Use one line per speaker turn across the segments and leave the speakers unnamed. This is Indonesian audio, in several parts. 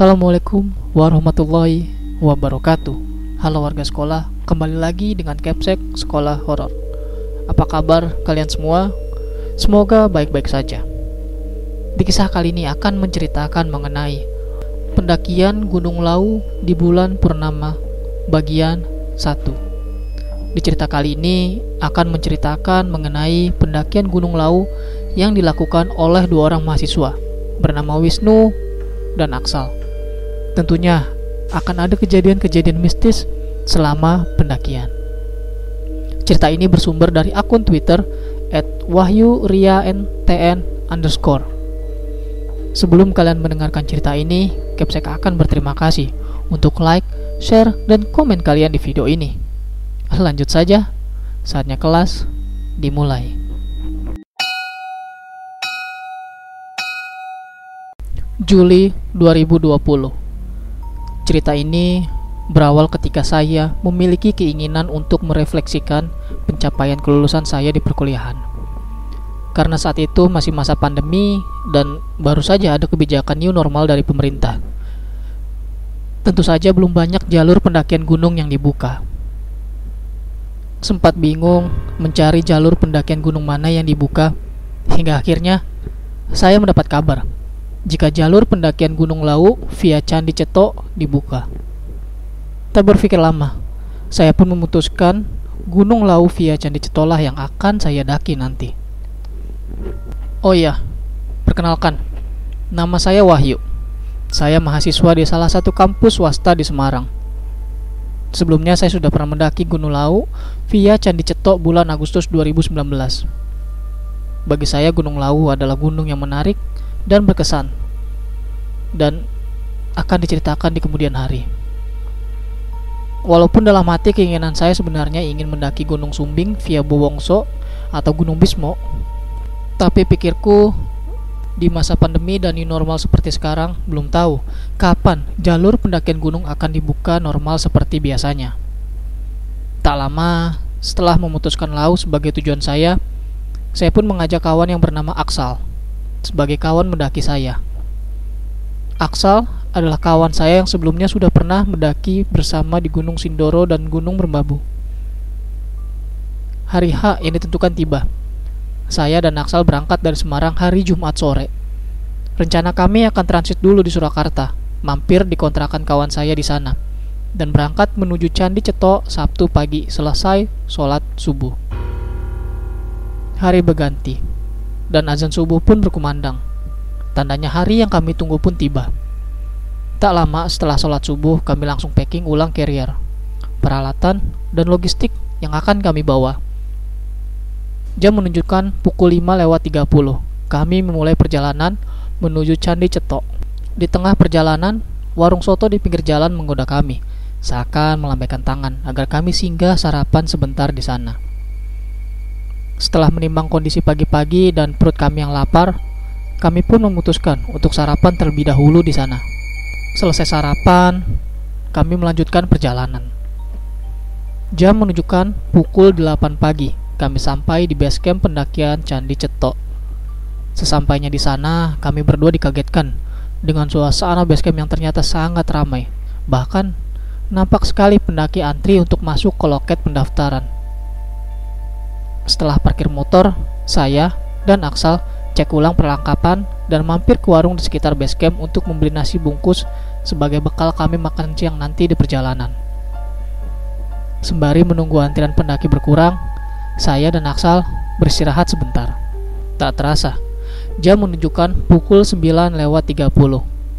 Assalamualaikum warahmatullahi wabarakatuh Halo warga sekolah, kembali lagi dengan Capsek Sekolah Horor Apa kabar kalian semua? Semoga baik-baik saja Di kisah kali ini akan menceritakan mengenai Pendakian Gunung Lau di bulan Purnama bagian 1 Di cerita kali ini akan menceritakan mengenai pendakian Gunung Lau yang dilakukan oleh dua orang mahasiswa bernama Wisnu dan Aksal. Tentunya akan ada kejadian-kejadian mistis selama pendakian. Cerita ini bersumber dari akun Twitter at underscore. Sebelum kalian mendengarkan cerita ini, Capsek akan berterima kasih untuk like, share, dan komen kalian di video ini. Lanjut saja, saatnya kelas dimulai. Juli 2020. Cerita ini berawal ketika saya memiliki keinginan untuk merefleksikan pencapaian kelulusan saya di perkuliahan. Karena saat itu masih masa pandemi dan baru saja ada kebijakan new normal dari pemerintah. Tentu saja belum banyak jalur pendakian gunung yang dibuka. Sempat bingung mencari jalur pendakian gunung mana yang dibuka hingga akhirnya saya mendapat kabar jika jalur pendakian Gunung Lau via Candi Cetok dibuka. Tak berpikir lama, saya pun memutuskan Gunung Lau via Candi Cetolah yang akan saya daki nanti. Oh iya, perkenalkan, nama saya Wahyu. Saya mahasiswa di salah satu kampus swasta di Semarang. Sebelumnya saya sudah pernah mendaki Gunung Lau via Candi Cetok bulan Agustus 2019. Bagi saya Gunung Lau adalah gunung yang menarik dan berkesan dan akan diceritakan di kemudian hari. Walaupun dalam hati keinginan saya sebenarnya ingin mendaki Gunung Sumbing via Bowongso atau Gunung Bismo, tapi pikirku di masa pandemi dan new normal seperti sekarang belum tahu kapan jalur pendakian gunung akan dibuka normal seperti biasanya. Tak lama setelah memutuskan Lau sebagai tujuan saya, saya pun mengajak kawan yang bernama Aksal sebagai kawan mendaki saya. Aksal adalah kawan saya yang sebelumnya sudah pernah mendaki bersama di Gunung Sindoro dan Gunung Merbabu. Hari H yang ditentukan tiba. Saya dan Aksal berangkat dari Semarang hari Jumat sore. Rencana kami akan transit dulu di Surakarta, mampir di kontrakan kawan saya di sana, dan berangkat menuju Candi Ceto Sabtu pagi selesai sholat subuh. Hari berganti dan azan subuh pun berkumandang. Tandanya hari yang kami tunggu pun tiba. Tak lama setelah sholat subuh, kami langsung packing ulang carrier, peralatan, dan logistik yang akan kami bawa. Jam menunjukkan pukul 5 lewat 30. Kami memulai perjalanan menuju Candi Cetok. Di tengah perjalanan, warung soto di pinggir jalan menggoda kami, seakan melambaikan tangan agar kami singgah sarapan sebentar di sana. Setelah menimbang kondisi pagi-pagi dan perut kami yang lapar, kami pun memutuskan untuk sarapan terlebih dahulu di sana. Selesai sarapan, kami melanjutkan perjalanan. Jam menunjukkan pukul 8 pagi. Kami sampai di base camp pendakian Candi Cetok. Sesampainya di sana, kami berdua dikagetkan dengan suasana base camp yang ternyata sangat ramai. Bahkan, nampak sekali pendaki antri untuk masuk ke loket pendaftaran. Setelah parkir motor, saya dan Aksal cek ulang perlengkapan dan mampir ke warung di sekitar base camp untuk membeli nasi bungkus sebagai bekal kami makan siang nanti di perjalanan. Sembari menunggu antrian pendaki berkurang, saya dan Aksal beristirahat sebentar. Tak terasa, jam menunjukkan pukul 9 lewat 30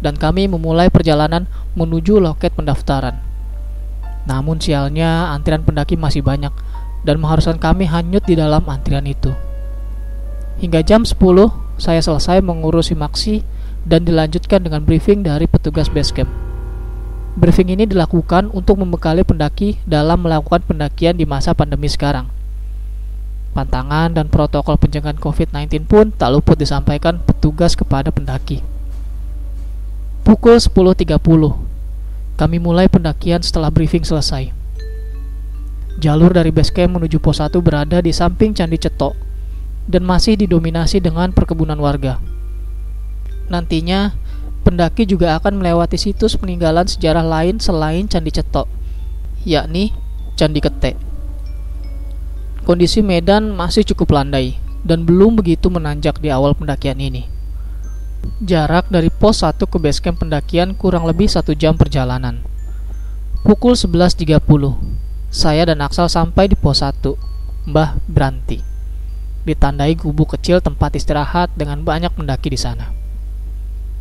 dan kami memulai perjalanan menuju loket pendaftaran. Namun sialnya antrian pendaki masih banyak dan mengharuskan kami hanyut di dalam antrian itu. Hingga jam 10, saya selesai mengurusi maksi dan dilanjutkan dengan briefing dari petugas base camp. Briefing ini dilakukan untuk membekali pendaki dalam melakukan pendakian di masa pandemi sekarang. Pantangan dan protokol pencegahan COVID-19 pun tak luput disampaikan petugas kepada pendaki. Pukul 10.30, kami mulai pendakian setelah briefing selesai. Jalur dari base camp menuju pos 1 berada di samping Candi Cetok dan masih didominasi dengan perkebunan warga. Nantinya, pendaki juga akan melewati situs peninggalan sejarah lain selain Candi Cetok, yakni Candi Ketek. Kondisi medan masih cukup landai dan belum begitu menanjak di awal pendakian ini. Jarak dari pos 1 ke base camp pendakian kurang lebih satu jam perjalanan. Pukul 11.30, saya dan Aksal sampai di pos 1, Mbah Branti. Ditandai gubuk kecil tempat istirahat dengan banyak pendaki di sana.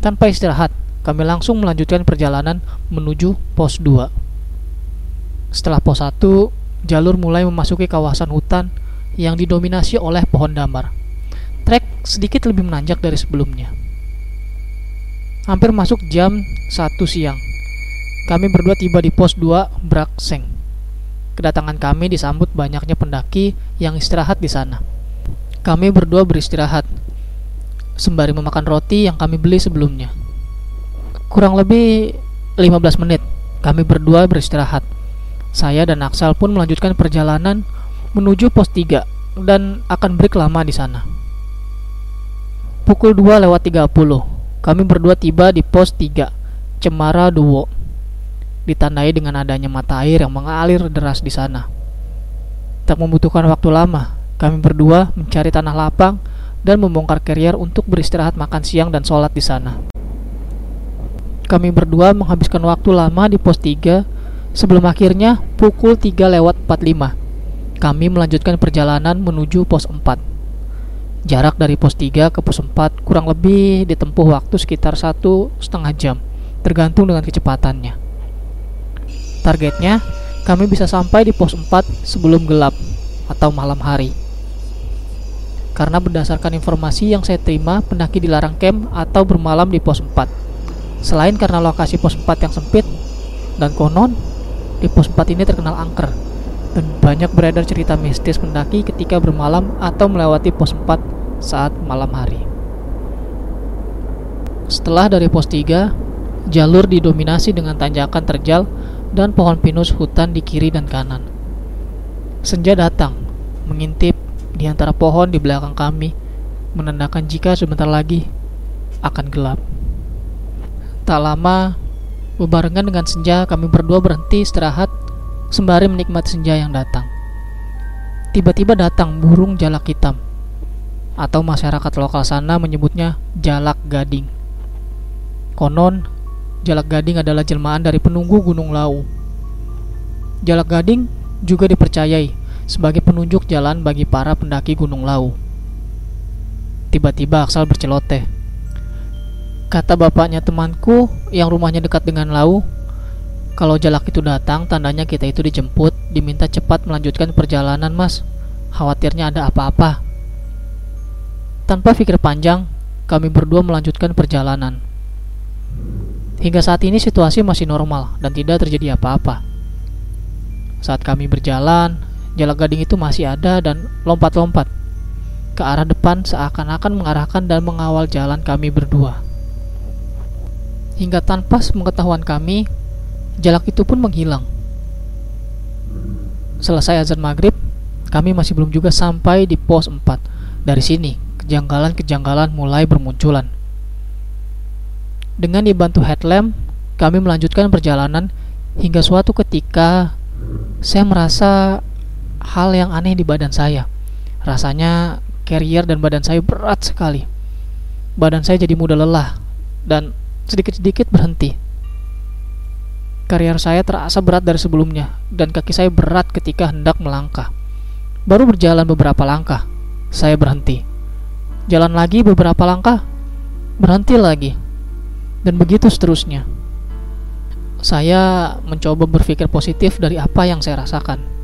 Tanpa istirahat, kami langsung melanjutkan perjalanan menuju pos 2. Setelah pos 1, jalur mulai memasuki kawasan hutan yang didominasi oleh pohon damar. Trek sedikit lebih menanjak dari sebelumnya. Hampir masuk jam 1 siang. Kami berdua tiba di pos 2 Brakseng. Kedatangan kami disambut banyaknya pendaki yang istirahat di sana. Kami berdua beristirahat sembari memakan roti yang kami beli sebelumnya. Kurang lebih 15 menit kami berdua beristirahat. Saya dan Aksal pun melanjutkan perjalanan menuju pos 3 dan akan break lama di sana. Pukul 2 lewat 30, kami berdua tiba di pos 3, Cemara Duwo. Ditandai dengan adanya mata air yang mengalir deras di sana. Tak membutuhkan waktu lama, kami berdua mencari tanah lapang dan membongkar carrier untuk beristirahat makan siang dan sholat di sana. Kami berdua menghabiskan waktu lama di pos 3 sebelum akhirnya pukul 3 lewat 45. Kami melanjutkan perjalanan menuju pos 4. Jarak dari pos 3 ke pos 4 kurang lebih ditempuh waktu sekitar satu setengah jam, tergantung dengan kecepatannya. Targetnya, kami bisa sampai di pos 4 sebelum gelap atau malam hari karena berdasarkan informasi yang saya terima pendaki dilarang camp atau bermalam di pos 4. Selain karena lokasi pos 4 yang sempit dan konon di pos 4 ini terkenal angker dan banyak beredar cerita mistis pendaki ketika bermalam atau melewati pos 4 saat malam hari. Setelah dari pos 3, jalur didominasi dengan tanjakan terjal dan pohon pinus hutan di kiri dan kanan. Senja datang, mengintip di antara pohon di belakang kami, menandakan jika sebentar lagi akan gelap. Tak lama, bebarengan dengan senja, kami berdua berhenti istirahat sembari menikmati senja yang datang. Tiba-tiba datang burung jalak hitam, atau masyarakat lokal sana menyebutnya jalak gading. Konon, jalak gading adalah jelmaan dari penunggu Gunung Lau. Jalak gading juga dipercayai sebagai penunjuk jalan bagi para pendaki Gunung Lau. Tiba-tiba Aksal berceloteh. Kata bapaknya temanku yang rumahnya dekat dengan Lau, kalau jalak itu datang, tandanya kita itu dijemput, diminta cepat melanjutkan perjalanan, Mas. Khawatirnya ada apa-apa. Tanpa pikir panjang, kami berdua melanjutkan perjalanan. Hingga saat ini situasi masih normal dan tidak terjadi apa-apa. Saat kami berjalan, Jalak gading itu masih ada dan lompat-lompat ke arah depan seakan-akan mengarahkan dan mengawal jalan kami berdua. Hingga tanpa pengetahuan kami, jalak itu pun menghilang. Selesai azan maghrib, kami masih belum juga sampai di pos 4. Dari sini, kejanggalan-kejanggalan mulai bermunculan. Dengan dibantu headlamp, kami melanjutkan perjalanan hingga suatu ketika saya merasa hal yang aneh di badan saya. Rasanya carrier dan badan saya berat sekali. Badan saya jadi mudah lelah dan sedikit-sedikit berhenti. Carrier saya terasa berat dari sebelumnya dan kaki saya berat ketika hendak melangkah. Baru berjalan beberapa langkah, saya berhenti. Jalan lagi beberapa langkah, berhenti lagi. Dan begitu seterusnya. Saya mencoba berpikir positif dari apa yang saya rasakan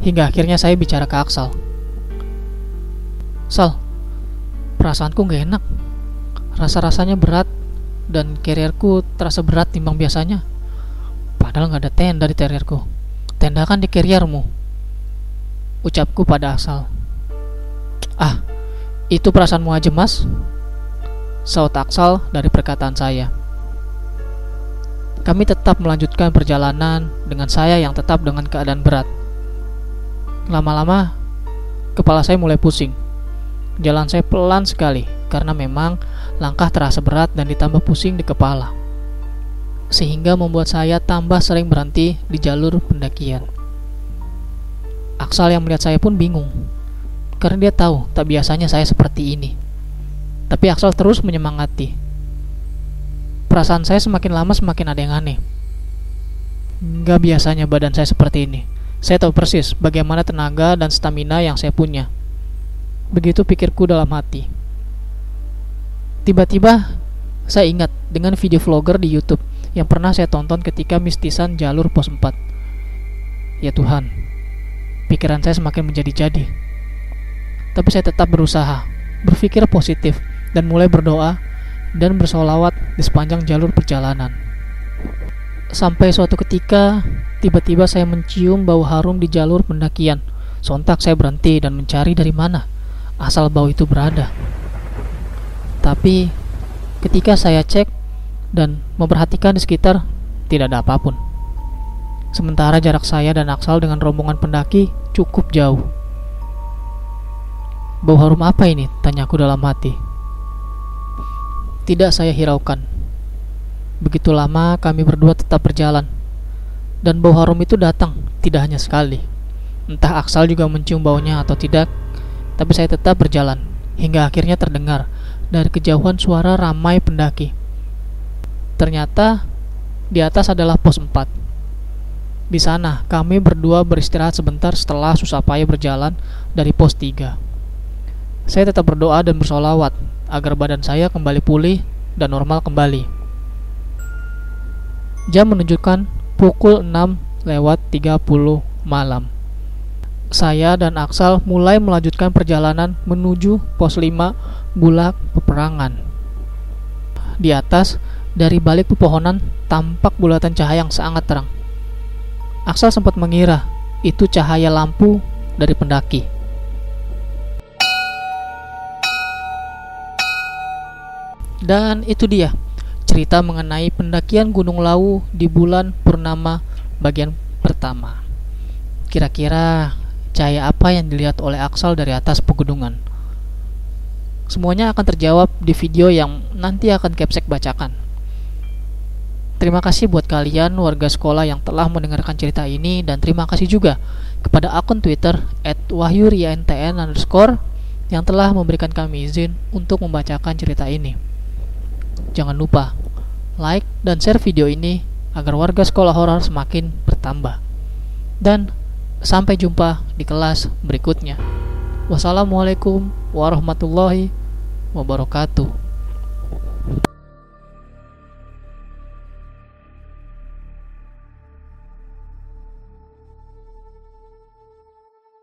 Hingga akhirnya saya bicara ke Aksal. Sal, perasaanku gak enak. Rasa-rasanya berat dan carrierku terasa berat timbang biasanya. Padahal gak ada tenda di carrierku. Tenda kan di carriermu. Ucapku pada Aksal. Ah, itu perasaanmu aja mas. Saut Aksal dari perkataan saya. Kami tetap melanjutkan perjalanan dengan saya yang tetap dengan keadaan berat. Lama-lama, kepala saya mulai pusing. Jalan saya pelan sekali, karena memang Langkah terasa berat dan ditambah pusing di kepala. Sehingga membuat saya tambah sering berhenti di jalur pendakian. Aksal yang melihat saya pun bingung. Karena dia tahu tak biasanya saya seperti ini. Tapi Aksal terus menyemangati. Perasaan saya semakin lama semakin ada yang aneh. Gak biasanya badan saya seperti ini. Saya tahu persis bagaimana tenaga dan stamina yang saya punya. Begitu pikirku dalam hati. Tiba-tiba saya ingat dengan video vlogger di YouTube yang pernah saya tonton ketika mistisan jalur pos 4. Ya Tuhan, pikiran saya semakin menjadi-jadi. Tapi saya tetap berusaha, berpikir positif, dan mulai berdoa dan bersolawat di sepanjang jalur perjalanan. Sampai suatu ketika, tiba-tiba saya mencium bau harum di jalur pendakian. Sontak saya berhenti dan mencari dari mana asal bau itu berada. Tapi ketika saya cek dan memperhatikan di sekitar, tidak ada apa pun. Sementara jarak saya dan Aksal dengan rombongan pendaki cukup jauh. Bau harum apa ini? Tanyaku dalam hati. Tidak saya hiraukan. Begitu lama kami berdua tetap berjalan. Dan bau harum itu datang, tidak hanya sekali. Entah Aksal juga mencium baunya atau tidak, tapi saya tetap berjalan hingga akhirnya terdengar dari kejauhan suara ramai pendaki. Ternyata di atas adalah pos 4. Di sana kami berdua beristirahat sebentar setelah susah payah berjalan dari pos 3. Saya tetap berdoa dan bersolawat agar badan saya kembali pulih dan normal kembali. Jam menunjukkan pukul 6 lewat 30 malam. Saya dan Aksal mulai melanjutkan perjalanan menuju pos 5 Bulak Peperangan. Di atas, dari balik pepohonan tampak bulatan cahaya yang sangat terang. Aksal sempat mengira itu cahaya lampu dari pendaki. Dan itu dia cerita mengenai pendakian Gunung Lawu di bulan purnama bagian pertama. Kira-kira cahaya apa yang dilihat oleh Aksal dari atas pegunungan? Semuanya akan terjawab di video yang nanti akan Capsek bacakan. Terima kasih buat kalian warga sekolah yang telah mendengarkan cerita ini dan terima kasih juga kepada akun Twitter @wahyuriantn yang telah memberikan kami izin untuk membacakan cerita ini. Jangan lupa like dan share video ini agar warga sekolah horor semakin bertambah. Dan sampai jumpa di kelas berikutnya. Wassalamualaikum warahmatullahi wabarakatuh.